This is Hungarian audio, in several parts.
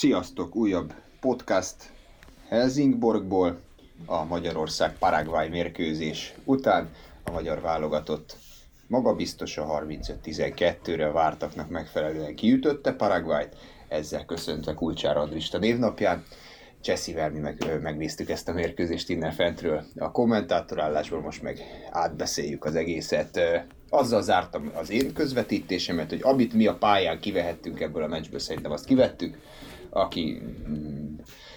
Sziasztok! Újabb podcast Helsingborgból a Magyarország Paraguay mérkőzés után a magyar válogatott magabiztos a 35-12-re vártaknak megfelelően kiütötte Paraguayt, ezzel köszöntve Kulcsár Andrista névnapján. Cseszivel mi meg, megnéztük ezt a mérkőzést innen fentről a kommentátorállásból, most meg átbeszéljük az egészet. Azzal zártam az én közvetítésemet, hogy amit mi a pályán kivehettünk ebből a meccsből, szerintem azt kivettük. Aki mm,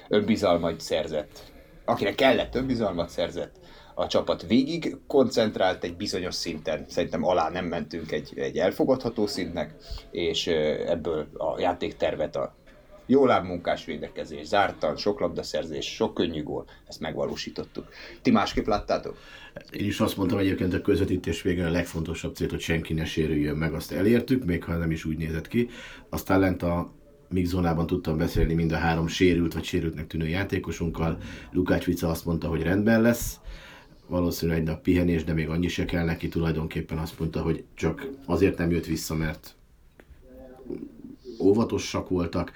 önbizalmat szerzett, akinek kellett önbizalmat szerzett, a csapat végig koncentrált egy bizonyos szinten, szerintem alá nem mentünk egy, egy elfogadható szintnek, és ebből a játéktervet a jó lábmunkás védekezés, zártan, sok labdaszerzés, sok könnyű gól, ezt megvalósítottuk. Ti másképp láttátok? Én is azt mondtam egyébként a közvetítés végén a legfontosabb célt, hogy senki ne sérüljön meg, azt elértük, még ha nem is úgy nézett ki. Aztán lent a míg zónában tudtam beszélni mind a három sérült vagy sérültnek tűnő játékosunkkal. Lukács Vica azt mondta, hogy rendben lesz, valószínűleg egy nap pihenés, de még annyi se kell neki, tulajdonképpen azt mondta, hogy csak azért nem jött vissza, mert óvatosak voltak.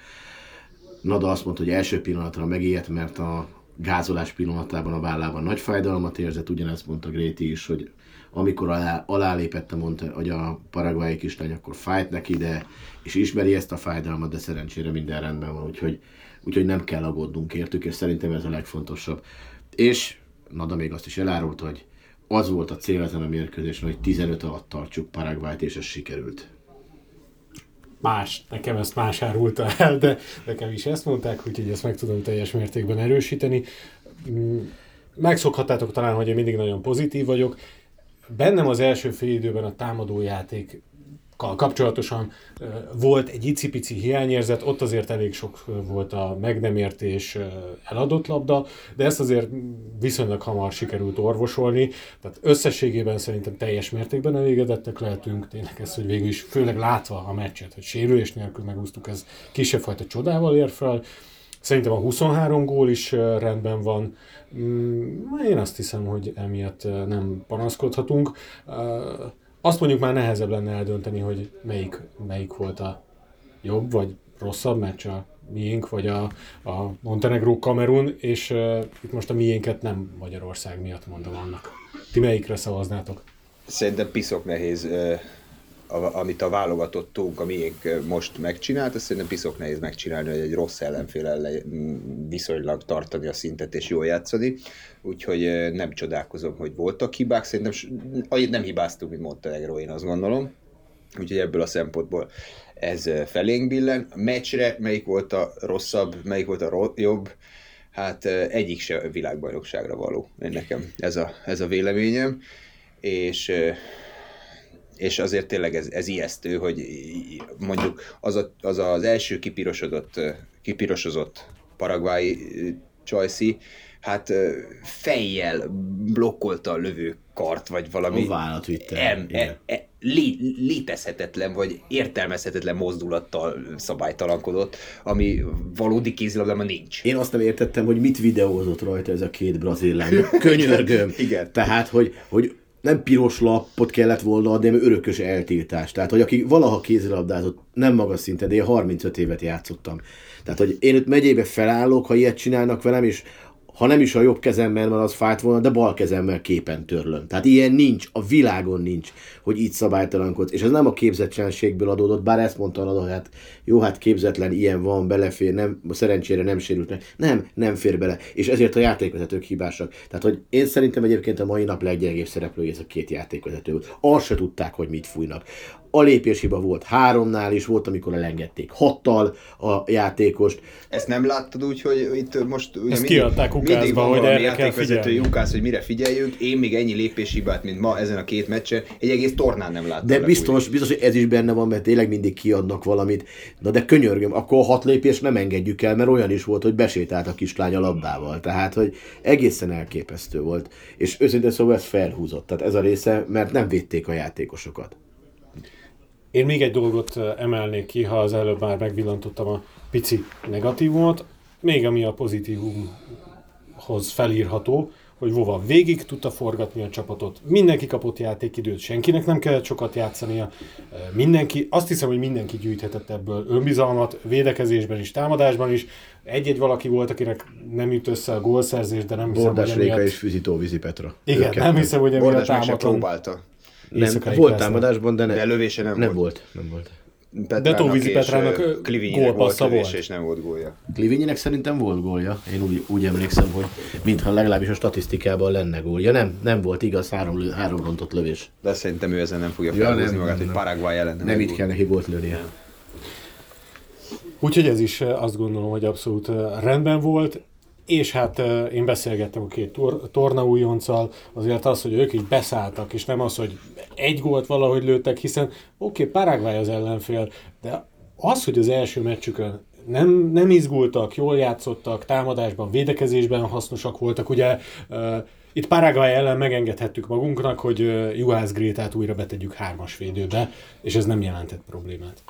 Nada azt mondta, hogy első pillanatra megijedt, mert a gázolás pillanatában a vállában nagy fájdalmat érzett, ugyanezt mondta Gréti is, hogy amikor alá, alálépett a, mondta, hogy a paraguayi kislány, akkor fájt neki, de, és ismeri ezt a fájdalmat, de szerencsére minden rendben van, úgyhogy, úgyhogy nem kell aggódnunk értük, és szerintem ez a legfontosabb. És Nada még azt is elárult, hogy az volt a cél ezen a mérkőzésen, hogy 15 alatt tartsuk Paraguayt, és ez sikerült. Más, nekem ezt más árulta el, de nekem is ezt mondták, úgyhogy ezt meg tudom teljes mértékben erősíteni. Mm, megszokhattátok talán, hogy én mindig nagyon pozitív vagyok. Bennem az első fél időben a támadójáték kapcsolatosan volt egy icipici hiányérzet, ott azért elég sok volt a meg nem értés, eladott labda, de ezt azért viszonylag hamar sikerült orvosolni, tehát összességében szerintem teljes mértékben elégedettek lehetünk, tényleg ez, hogy végül is főleg látva a meccset, hogy sérülés nélkül megúsztuk, ez kisebb fajta csodával ér fel, Szerintem a 23 gól is rendben van. Mm, én azt hiszem, hogy emiatt nem panaszkodhatunk. Azt mondjuk már nehezebb lenne eldönteni, hogy melyik, melyik volt a jobb vagy rosszabb meccs a miénk, vagy a, a Montenegro Kamerun, és uh, itt most a miénket nem Magyarország miatt mondom annak. Ti melyikre szavaznátok? Szerintem piszok nehéz uh amit a válogatottunk, a miénk most megcsinált, azt szerintem piszok nehéz megcsinálni, hogy egy rossz ellenfél ellen viszonylag tartani a szintet és jól játszani. Úgyhogy nem csodálkozom, hogy voltak hibák. Szerintem annyit nem hibáztunk, mint Montenegro, én azt gondolom. Úgyhogy ebből a szempontból ez felénk billen. A meccsre melyik volt a rosszabb, melyik volt a ro- jobb, hát egyik se világbajnokságra való. Nekem ez a, ez a véleményem. És és azért tényleg ez, ez ijesztő, hogy mondjuk az, a, az az első kipirosodott, kipirosozott paraguayi Csajci, hát fejjel blokkolta a lövő kart, vagy valami. Em, e, e, lé, létezhetetlen, vagy értelmezhetetlen mozdulattal szabálytalankodott, ami valódi kézilabdában nincs. Én azt nem értettem, hogy mit videózott rajta ez a két brazil lány. Könyörgöm. Igen. Tehát, hogy, hogy nem piros lapot kellett volna adni, hanem örökös eltiltást. Tehát, hogy aki valaha kézilabdázott, nem magas szinten, de én 35 évet játszottam. Tehát, hogy én itt megyébe felállok, ha ilyet csinálnak velem, és ha nem is a jobb kezemmel, mert az fájt volna, de bal kezemmel képen törlöm. Tehát ilyen nincs, a világon nincs, hogy így szabálytalankodsz. És ez nem a képzetlenségből adódott, bár ezt mondta a hát jó, hát képzetlen, ilyen van, belefér, nem, szerencsére nem sérült meg. Nem, nem fér bele. És ezért a játékvezetők hibásak. Tehát, hogy én szerintem egyébként a mai nap leggyengébb szereplője ez a két játékvezető volt. Azt se tudták, hogy mit fújnak a lépéshiba volt háromnál is, volt, amikor elengedték hattal a játékost. Ezt nem láttad úgy, hogy itt most ugye Ezt mindig, kiadták mindig van hogy erre játékvezető Jukász, hogy mire figyeljünk. Én még ennyi lépéshibát, mint ma ezen a két meccsen, egy egész tornán nem láttam. De biztos, úgy. biztos, hogy ez is benne van, mert tényleg mindig kiadnak valamit. Na de könyörgöm, akkor a hat lépés nem engedjük el, mert olyan is volt, hogy besétált a kislány a labdával. Tehát, hogy egészen elképesztő volt. És őszintén szóval ez felhúzott. Tehát ez a része, mert nem védték a játékosokat. Én még egy dolgot emelnék ki, ha az előbb már megvillantottam a pici negatívumot, még ami a pozitívumhoz felírható, hogy Vova végig tudta forgatni a csapatot, mindenki kapott játékidőt, senkinek nem kellett sokat játszania, mindenki, azt hiszem, hogy mindenki gyűjthetett ebből önbizalmat, védekezésben is, támadásban is, egy-egy valaki volt, akinek nem jut össze a gólszerzés, de nem hiszem, Bordás hogy emiatt... és Füzitó Vízi Petra. Igen, nem hiszem, hogy emiatt Bordás támadon. próbálta. Nem, volt támadásban, de, ne, De lövése nem, nem volt. volt. Nem volt. Petrának Tóvízi és, Petrának, gólpassza volt és nem volt gólja. Klivinyinek szerintem volt gólja. Én úgy, úgy emlékszem, hogy mintha legalábbis a statisztikában lenne gólja. Nem, nem volt igaz, három, három rontott lövés. De szerintem ő ezen nem fogja Ja, felhúzni nem, magát, nem, hogy nem. Paraguay ellen nem, Nem itt kell neki gólt lőnie. Úgyhogy ez is azt gondolom, hogy abszolút rendben volt, és hát én beszélgettem a két tor- tornaújonccal, azért az, hogy ők így beszálltak, és nem az, hogy egy gólt valahogy lőttek, hiszen oké, okay, Paraguay az ellenfél, de az, hogy az első meccsükön nem, nem izgultak, jól játszottak, támadásban, védekezésben hasznosak voltak, ugye itt Paraguay ellen megengedhettük magunknak, hogy Juhász Grétát újra betegyük hármas védőbe, és ez nem jelentett problémát.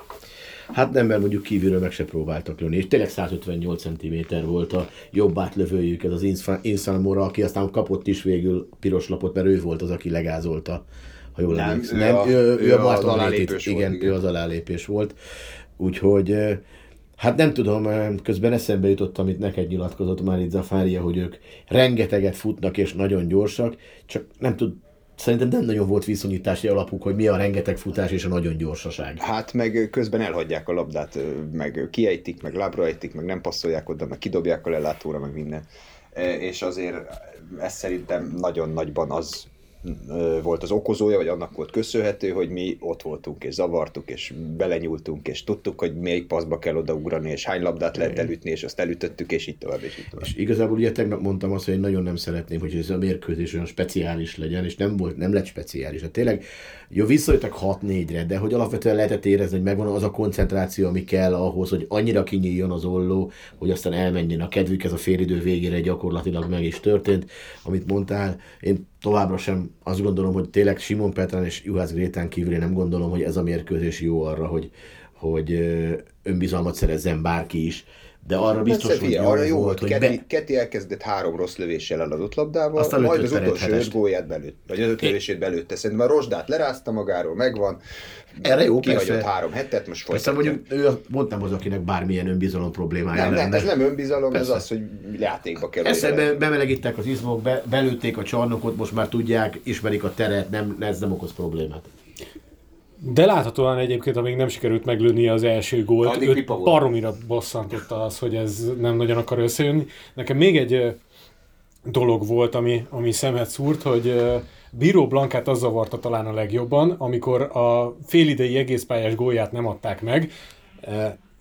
Hát nem, mert mondjuk kívülről meg se próbáltak lőni. És tényleg 158 cm volt a jobb átlövőjük, ez az Insa- Insanamora, aki aztán kapott is végül piros lapot, mert ő volt az, aki legázolta. Ha jól Nem, emlékszem. ő Nem, a- ő, ő, ő a az alálépős Rétit- volt, igen, igen. ő az alálépés volt. Úgyhogy Hát nem tudom, közben eszembe jutott, amit neked nyilatkozott már itt Zafária, hogy ők rengeteget futnak és nagyon gyorsak, csak nem tud, szerintem nem nagyon volt viszonyítási alapuk, hogy mi a rengeteg futás és a nagyon gyorsaság. Hát meg közben elhagyják a labdát, meg kiejtik, meg lábra ejtik, meg nem passzolják oda, meg kidobják a lelátóra, meg minden. E, És azért ez szerintem nagyon nagyban az volt az okozója, vagy annak volt köszönhető, hogy mi ott voltunk, és zavartuk, és belenyúltunk, és tudtuk, hogy melyik passzba kell odaugrani, és hány labdát lehet elütni, és azt elütöttük, és így tovább, és így tovább. És igazából ugye tegnap mondtam azt, hogy én nagyon nem szeretném, hogy ez a mérkőzés olyan speciális legyen, és nem volt, nem lett speciális. Hát tényleg, jó, visszajöttek 6-4-re, de hogy alapvetően lehetett érezni, hogy megvan az a koncentráció, ami kell ahhoz, hogy annyira kinyíljon az olló, hogy aztán elmenjen a kedvük, ez a félidő végére gyakorlatilag meg is történt, amit mondtál. Én továbbra sem azt gondolom, hogy tényleg Simon Petrán és Juhász Grétán kívül én nem gondolom, hogy ez a mérkőzés jó arra, hogy, hogy önbizalmat szerezzen bárki is. De arra biztos, Persze, hogy figyelj, arra jó volt, hogy Keti, be, Keti elkezdett három rossz lövéssel eladott labdával, Aztán majd az utolsó öt gólját belőtt, vagy az öt lövését belőtte. Szerintem a Rosdát lerázta magáról, megvan. Erre jó, Kihagyott persze. három hetet, most Persze folytatja. mondjuk ő pont nem az, akinek bármilyen önbizalom problémája Nem, nem, lenne. ez nem önbizalom, Persze. ez az, hogy játékba kell. Ezt hogy be, bemelegítettek az izmok, be, belőtték a csarnokot, most már tudják, ismerik a teret, nem, ez nem okoz problémát. De láthatóan egyébként, amíg nem sikerült meglőnie az első gólt, Addig őt baromira bosszantotta az, hogy ez nem nagyon akar összejönni. Nekem még egy dolog volt, ami, ami szemet szúrt, hogy Bíró Blankát az zavarta talán a legjobban, amikor a félidei egészpályás gólját nem adták meg.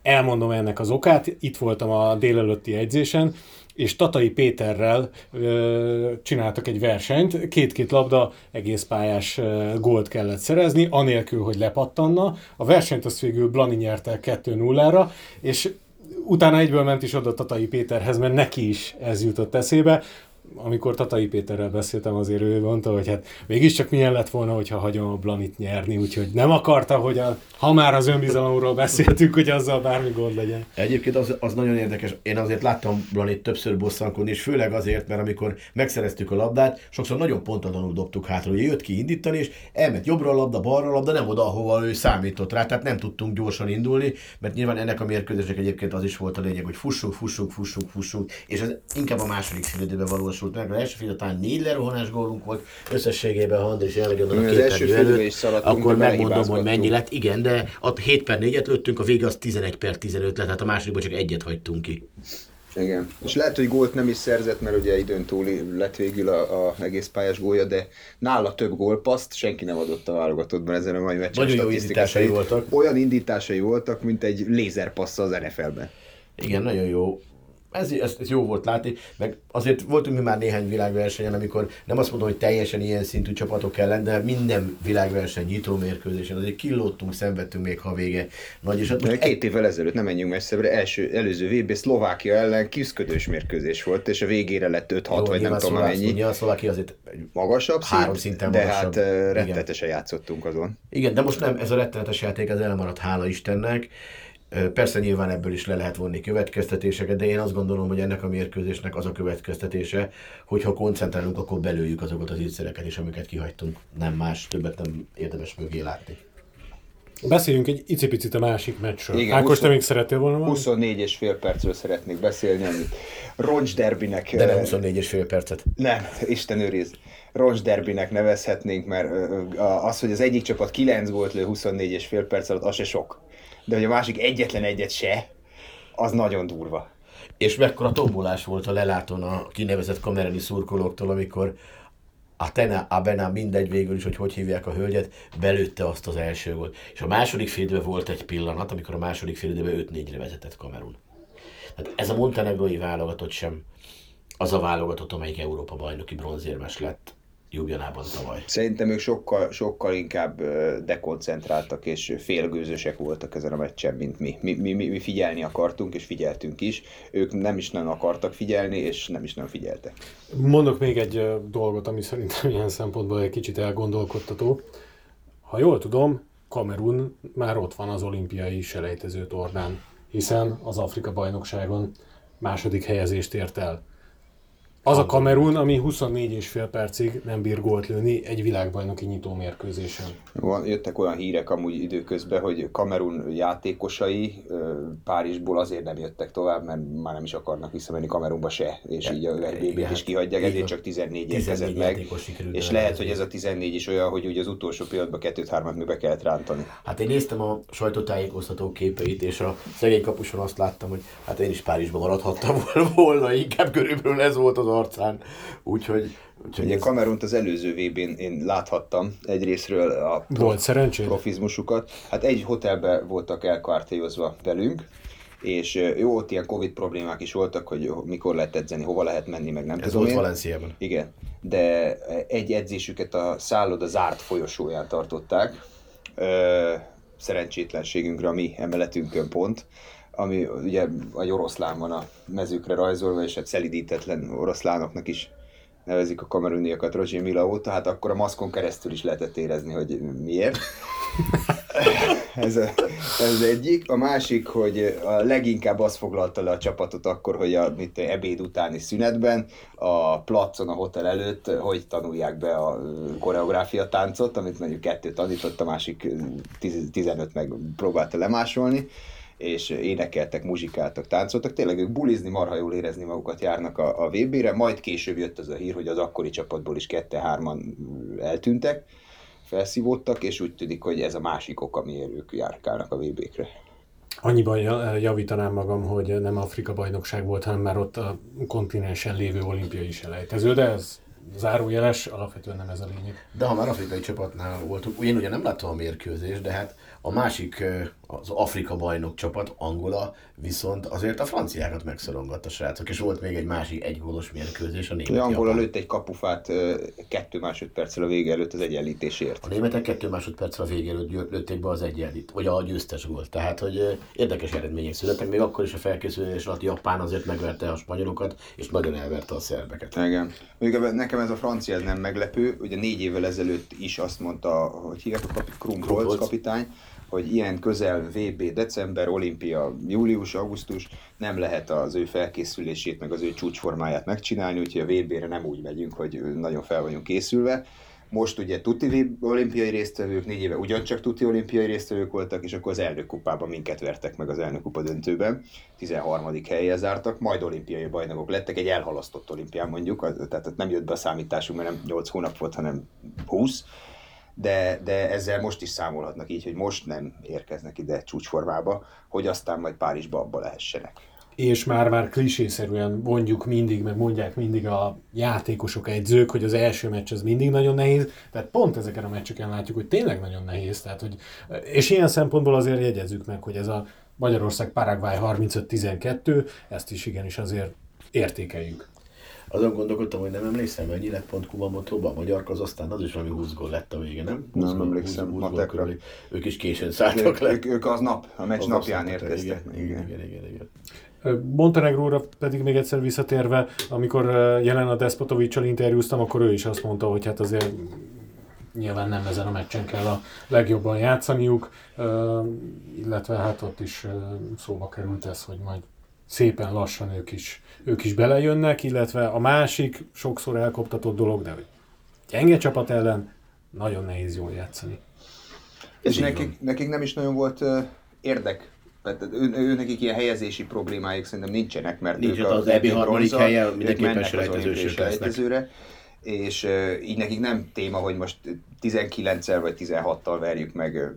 Elmondom ennek az okát, itt voltam a délelőtti edzésen, és Tatai Péterrel ö, csináltak egy versenyt, két-két labda egész pályás ö, gólt kellett szerezni, anélkül, hogy lepattanna. A versenyt azt végül Blani nyerte 2-0-ra, és utána egyből ment is oda Tatai Péterhez, mert neki is ez jutott eszébe. Amikor Tatai Péterrel beszéltem, azért ő mondta, hogy hát mégiscsak milyen lett volna, hogyha hagyom a Blanit nyerni, úgyhogy nem akarta, hogy a, ha már az önbizalomról beszéltünk, hogy azzal bármi gond legyen. Egyébként az, az nagyon érdekes. Én azért láttam Blanit többször bosszankodni, és főleg azért, mert amikor megszereztük a labdát, sokszor nagyon pontatlanul dobtuk hátra, hogy jött ki indítani, és elment jobbra a labda, balra a labda, nem oda, ahova ő számított rá, tehát nem tudtunk gyorsan indulni, mert nyilván ennek a mérkőzésnek egyébként az is volt a lényeg, hogy fussunk, fussunk, fussunk, fussunk, és ez inkább a második félidőben valósult meg. Az első fél talán négy lerohanás gólunk volt, összességében, ha Andris elmegy onnan a két első előtt, akkor megmondom, hogy mennyi lett. Igen, de a 7 per 4-et lőttünk, a vége az 11 per 15 lett, tehát a másodikban csak egyet hagytunk ki. Igen. És lehet, hogy gólt nem is szerzett, mert ugye időn túl lett végül a, a egész pályás gólja, de nála több gólpaszt senki nem adott a válogatottban ezen a mai meccsen. Nagyon jó indításai voltak. Olyan indításai voltak, mint egy lézerpassz az NFL-ben. Igen, nagyon jó. Ez, ez, ez jó volt látni, meg azért voltunk mi már néhány világversenyen, amikor nem azt mondom, hogy teljesen ilyen szintű csapatok ellen, de minden világverseny nyitó mérkőzésen azért kilóttunk, szenvedtünk még, ha vége nagy. És most Két évvel ezelőtt, nem menjünk messzebbre, első, előző VB Szlovákia ellen kiszködős mérkőzés volt, és a végére lett 5-6, jó, vagy nem tudom mennyi. Nyilván Szlovákia azért Magasabb Három szint, szinten de magasabb. hát rettetesen játszottunk azon. Igen, de most nem, ez a rettenetes játék az elmaradt, hála Istennek. Persze nyilván ebből is le lehet vonni következtetéseket, de én azt gondolom, hogy ennek a mérkőzésnek az a következtetése, hogy ha koncentrálunk, akkor belőjük azokat az ígyszereket is, amiket kihagytunk. Nem más, többet nem érdemes mögé látni. Beszéljünk egy icipicit a másik meccsről. Igen, Ákos, 20 te még szerettél volna valamit? 24 és fél percről szeretnék beszélni, amit Roncs derbinek... De nem eh, 24 és fél percet. Nem, Isten őriz. Roncs derbinek nevezhetnénk, mert az, hogy az egyik csapat 9 gólt lő 24 és fél perc alatt, az se sok. De hogy a másik egyetlen egyet se, az nagyon durva. És mekkora tombolás volt a lelátón a kinevezett kamerani szurkolóktól, amikor a Bena, mindegy végül is, hogy hogy hívják a hölgyet, belőtte azt az első gólt. És a második félidőben volt egy pillanat, amikor a második félidőben 5-4-re vezetett Kamerun. Tehát ez a montenegrói válogatott sem az a válogatott, amelyik Európa bajnoki bronzérmes lett Jubjanában tavaly. Szerintem ők sokkal, sokkal inkább dekoncentráltak és félgőzösek voltak ezen a meccsen, mint mi. Mi, mi. mi figyelni akartunk, és figyeltünk is. Ők nem is nagyon akartak figyelni, és nem is nagyon figyeltek. Mondok még egy dolgot, ami szerintem ilyen szempontból egy kicsit elgondolkodtató. Ha jól tudom, Kamerun már ott van az olimpiai selejtező tornán, hiszen az Afrika bajnokságon második helyezést ért el. Az a Kamerun, ami 24 és fél percig nem bír gólt lőni egy világbajnoki nyitó mérkőzésen. Van, jöttek olyan hírek amúgy időközben, hogy Kamerun játékosai Párizsból azért nem jöttek tovább, mert már nem is akarnak visszamenni Kamerunba se, és így a VB-t igen, is kihagyják, ezért csak 14 14 érkezett meg. És lehet, hogy ez a 14 is olyan, hogy ugye az utolsó pillanatban kettőt-hármat még be kellett rántani. Hát én néztem a sajtótájékoztató képeit, és a szegény kapuson azt láttam, hogy hát én is Párizsban maradhattam volna, inkább körülbelül ez volt az arcán. Úgyhogy, úgyhogy Ugye ez, Kamerunt az előző VB-n én láthattam egyrésztről a Volt szerencséd? profizmusukat. Hát egy hotelbe voltak elkártélyozva velünk, és jó, ott ilyen Covid problémák is voltak, hogy mikor lehet edzeni, hova lehet menni, meg nem ez tudom volt én. Valenciában. Igen, de egy edzésüket a szálloda zárt folyosóján tartották. Szerencsétlenségünkre a mi emeletünkön pont, ami ugye egy oroszlán van a mezőkre rajzolva, és hát szelidítetlen oroszlánoknak is nevezik a kameruniakat Roger Mila óta, hát akkor a maszkon keresztül is lehetett érezni, hogy miért. ez, a, ez egyik. A másik, hogy a leginkább az foglalta le a csapatot akkor, hogy a mit, ebéd utáni szünetben a placon, a hotel előtt, hogy tanulják be a koreográfia táncot, amit mondjuk kettő tanított, a másik 15 meg próbálta lemásolni és énekeltek, muzsikáltak, táncoltak, tényleg ők bulizni, marha jól érezni magukat járnak a, a VB-re, majd később jött az a hír, hogy az akkori csapatból is kette-hárman eltűntek, felszívódtak, és úgy tűnik, hogy ez a másik ok, amiért ők járkálnak a VB-kre. Annyiban ja- javítanám magam, hogy nem Afrika bajnokság volt, hanem már ott a kontinensen lévő olimpiai selejtező, de ez zárójeles, alapvetően nem ez a lényeg. De ha már afrikai csapatnál voltunk, én ugye nem láttam a mérkőzést, de hát a másik, az Afrika bajnok csapat, Angola, viszont azért a franciákat megszorongatta srácok, és volt még egy másik egygólos mérkőzés, a német Ja, Angola lőtt egy kapufát kettő másodperccel a vége előtt az egyenlítésért. A németek kettő másodpercre a vége előtt lőtték be az egyenlít, vagy a győztes volt. Tehát, hogy érdekes eredmények születtek, még akkor is a felkészülés alatt Japán azért megverte a spanyolokat, és nagyon elverte a szerbeket. Igen. Mondjuk ebben- nekem ez a francia ez nem meglepő, ugye négy évvel ezelőtt is azt mondta, hogy hívják a Krumpholz. kapitány, hogy ilyen közel VB december, olimpia július, augusztus, nem lehet az ő felkészülését, meg az ő csúcsformáját megcsinálni, úgyhogy a VB-re nem úgy megyünk, hogy nagyon fel vagyunk készülve. Most ugye tuti olimpiai résztvevők, négy éve ugyancsak tuti olimpiai résztvevők voltak, és akkor az elnök kupában minket vertek meg az elnök kupa döntőben. 13. helyen zártak, majd olimpiai bajnokok lettek, egy elhalasztott olimpián mondjuk, tehát nem jött be a számításunk, mert nem 8 hónap volt, hanem 20 de, de ezzel most is számolhatnak így, hogy most nem érkeznek ide csúcsformába, hogy aztán majd Párizsba abba lehessenek. És már-már klisészerűen mondjuk mindig, meg mondják mindig a játékosok, edzők, hogy az első meccs az mindig nagyon nehéz, tehát pont ezeken a meccseken látjuk, hogy tényleg nagyon nehéz, tehát hogy, és ilyen szempontból azért jegyezzük meg, hogy ez a Magyarország-Paraguay 35-12, ezt is igenis azért értékeljük. Azon gondolkodtam, hogy nem emlékszem, mennyi lett pont Kumamotóban, a magyar aztán az is valami 20 gól lett a vége, nem? 20 Nem gól- emlékszem, 20 gól matekra. körül. Ők is későn szálltak le. ők, ők az nap, a meccs Az napján érkeztek. Igen, igen, igen, igen, igen. Montenegróra pedig még egyszer visszatérve, amikor jelen a Despotovicsal interjúztam, akkor ő is azt mondta, hogy hát azért nyilván nem ezen a meccsen kell a legjobban játszaniuk, illetve hát ott is szóba került ez, hogy majd szépen lassan ők is, ők is belejönnek, illetve a másik sokszor elkoptatott dolog, de hogy gyenge csapat ellen nagyon nehéz jól játszani. És nekik, nekik nem is nagyon volt érdek tehát ő, ő, nekik ilyen helyezési problémáik szerintem nincsenek, mert Nincs ők az EB harmadik helye mindenképpen selejtezősök és uh, így nekik nem téma, hogy most 19-el vagy 16-tal verjük meg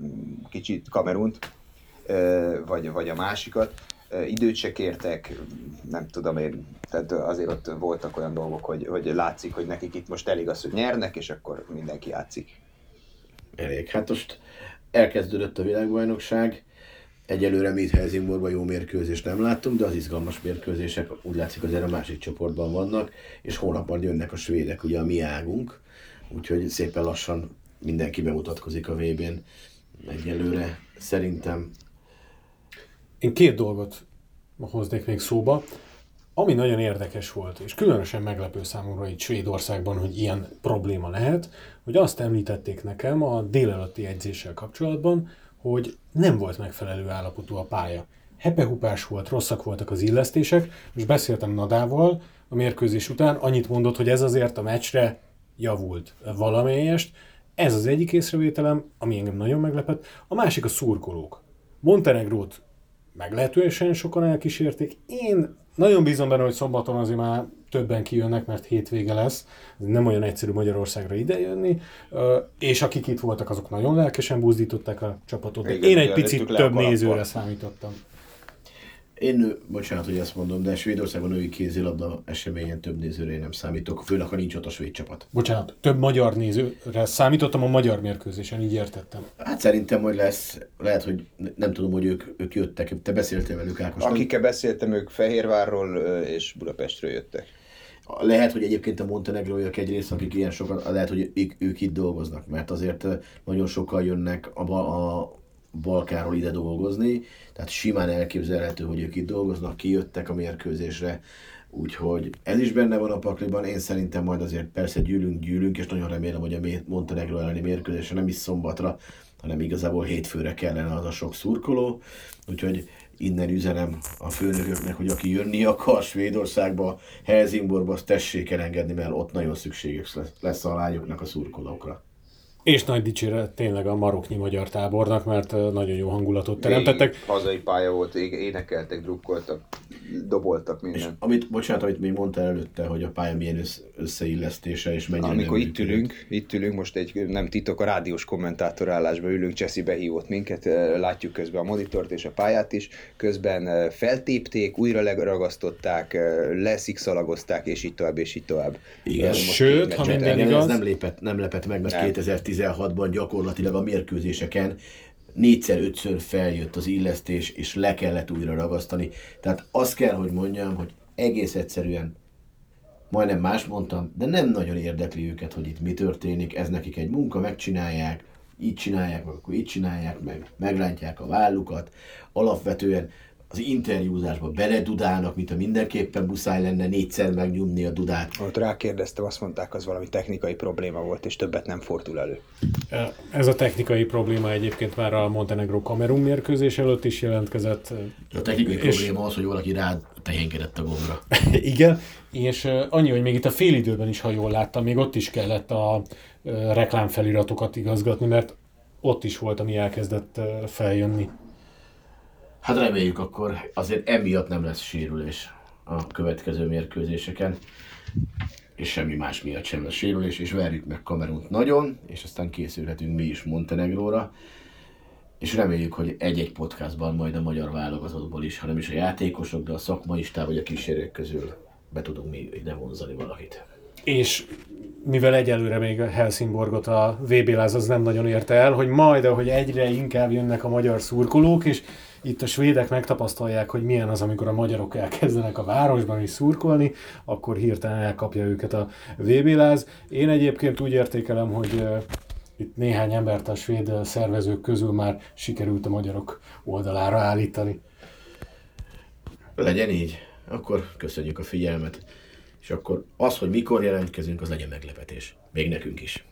kicsit Kamerunt, uh, vagy, vagy a másikat. Uh, időt se kértek, nem tudom én, tehát azért ott voltak olyan dolgok, hogy, hogy látszik, hogy nekik itt most elég az, hogy nyernek, és akkor mindenki játszik. Elég. Hát most elkezdődött a világbajnokság, Egyelőre mi itt Helsingborban jó mérkőzést nem láttunk, de az izgalmas mérkőzések úgy látszik azért a másik csoportban vannak, és hónapban jönnek a svédek, ugye a mi águnk, úgyhogy szépen lassan mindenki bemutatkozik a VB-n. Egyelőre szerintem... Én két dolgot hoznék még szóba. Ami nagyon érdekes volt, és különösen meglepő számomra itt Svédországban, hogy ilyen probléma lehet, hogy azt említették nekem a délelőtti edzéssel kapcsolatban, hogy nem volt megfelelő állapotú a pálya. Hepehupás volt, rosszak voltak az illesztések, és beszéltem Nadával a mérkőzés után, annyit mondott, hogy ez azért a meccsre javult valamelyest. Ez az egyik észrevételem, ami engem nagyon meglepett. A másik a szurkolók. Montenegrót meglehetősen sokan elkísérték. Én nagyon bízom benne, hogy szombaton azért már többen kijönnek, mert hétvége lesz, nem olyan egyszerű Magyarországra idejönni, és akik itt voltak, azok nagyon lelkesen buzdították a csapatot. De én egy picit több nézőre számítottam. Én, bocsánat, hogy ezt mondom, de Svédországban női kézilabda eseményen több nézőre én nem számítok, főleg ha nincs ott a svéd csapat. Bocsánat, több magyar nézőre számítottam a magyar mérkőzésen, így értettem. Hát szerintem, hogy lesz, lehet, hogy nem tudom, hogy ők, ők jöttek, te beszéltél velük Ákos. Akikkel beszéltem, ők Fehérvárról és Budapestről jöttek. Lehet, hogy egyébként a montenegróiak egy része, akik ilyen sokan, lehet, hogy ők, ők itt dolgoznak, mert azért nagyon sokan jönnek a, a Balkáról ide dolgozni, tehát simán elképzelhető, hogy ők itt dolgoznak, kijöttek a mérkőzésre, úgyhogy ez is benne van a pakliban, én szerintem majd azért persze gyűlünk, gyűlünk, és nagyon remélem, hogy a Montenegro elleni mérkőzésre nem is szombatra, hanem igazából hétfőre kellene az a sok szurkoló, úgyhogy innen üzenem a főnököknek, hogy aki jönni akar Svédországba, Helsingborba, azt tessék elengedni, mert ott nagyon szükséges lesz a lányoknak a szurkolókra. És nagy dicséret tényleg a maroknyi magyar tábornak, mert nagyon jó hangulatot teremtettek. Még hazai pálya volt, énekeltek, drukkoltak, doboltak minden. És amit, bocsánat, amit még mondtál előtte, hogy a pálya milyen összeillesztése és mennyire Amikor itt ülünk, itt ülünk, most egy nem titok, a rádiós kommentátorállásban ülünk, Cseszi behívott minket, látjuk közben a monitort és a pályát is, közben feltépték, újra leragasztották, leszikszalagozták, és így tovább, és így tovább. Igen, sőt, ha minden igaz... Ez nem, lépett, nem lepett meg, mert 2016-ban gyakorlatilag a mérkőzéseken négyszer-ötször feljött az illesztés, és le kellett újra ragasztani. Tehát azt kell, hogy mondjam, hogy egész egyszerűen majdnem más mondtam, de nem nagyon érdekli őket, hogy itt mi történik, ez nekik egy munka, megcsinálják, így csinálják, meg akkor így csinálják, meg megrántják a vállukat. Alapvetően az interjúzásba beledudálnak, mint a mindenképpen muszáj lenne négyszer megnyomni a dudát. Ott rákérdeztem, azt mondták, az valami technikai probléma volt, és többet nem fordul elő. Ez a technikai probléma egyébként már a Montenegro Kamerun mérkőzés előtt is jelentkezett. A technikai és... probléma az, hogy valaki rád tehénkedett a gombra. Igen, és annyi, hogy még itt a félidőben is, ha jól láttam, még ott is kellett a reklámfeliratokat igazgatni, mert ott is volt, ami elkezdett feljönni. Hát reméljük akkor, azért emiatt nem lesz sérülés a következő mérkőzéseken, és semmi más miatt sem lesz sérülés, és verjük meg Kamerunt nagyon, és aztán készülhetünk mi is Montenegróra, és reméljük, hogy egy-egy podcastban majd a magyar válogatottból is, hanem is a játékosok, de a szakmai stáb vagy a kísérők közül be tudunk mi ide vonzani valakit. És mivel egyelőre még Helsingborgot a VB láz az nem nagyon érte el, hogy majd, ahogy egyre inkább jönnek a magyar szurkolók, és itt a svédek megtapasztalják, hogy milyen az, amikor a magyarok elkezdenek a városban is szurkolni, akkor hirtelen elkapja őket a VB láz. Én egyébként úgy értékelem, hogy itt néhány embert a svéd szervezők közül már sikerült a magyarok oldalára állítani. Legyen így. Akkor köszönjük a figyelmet. És akkor az, hogy mikor jelentkezünk, az legyen meglepetés. Még nekünk is.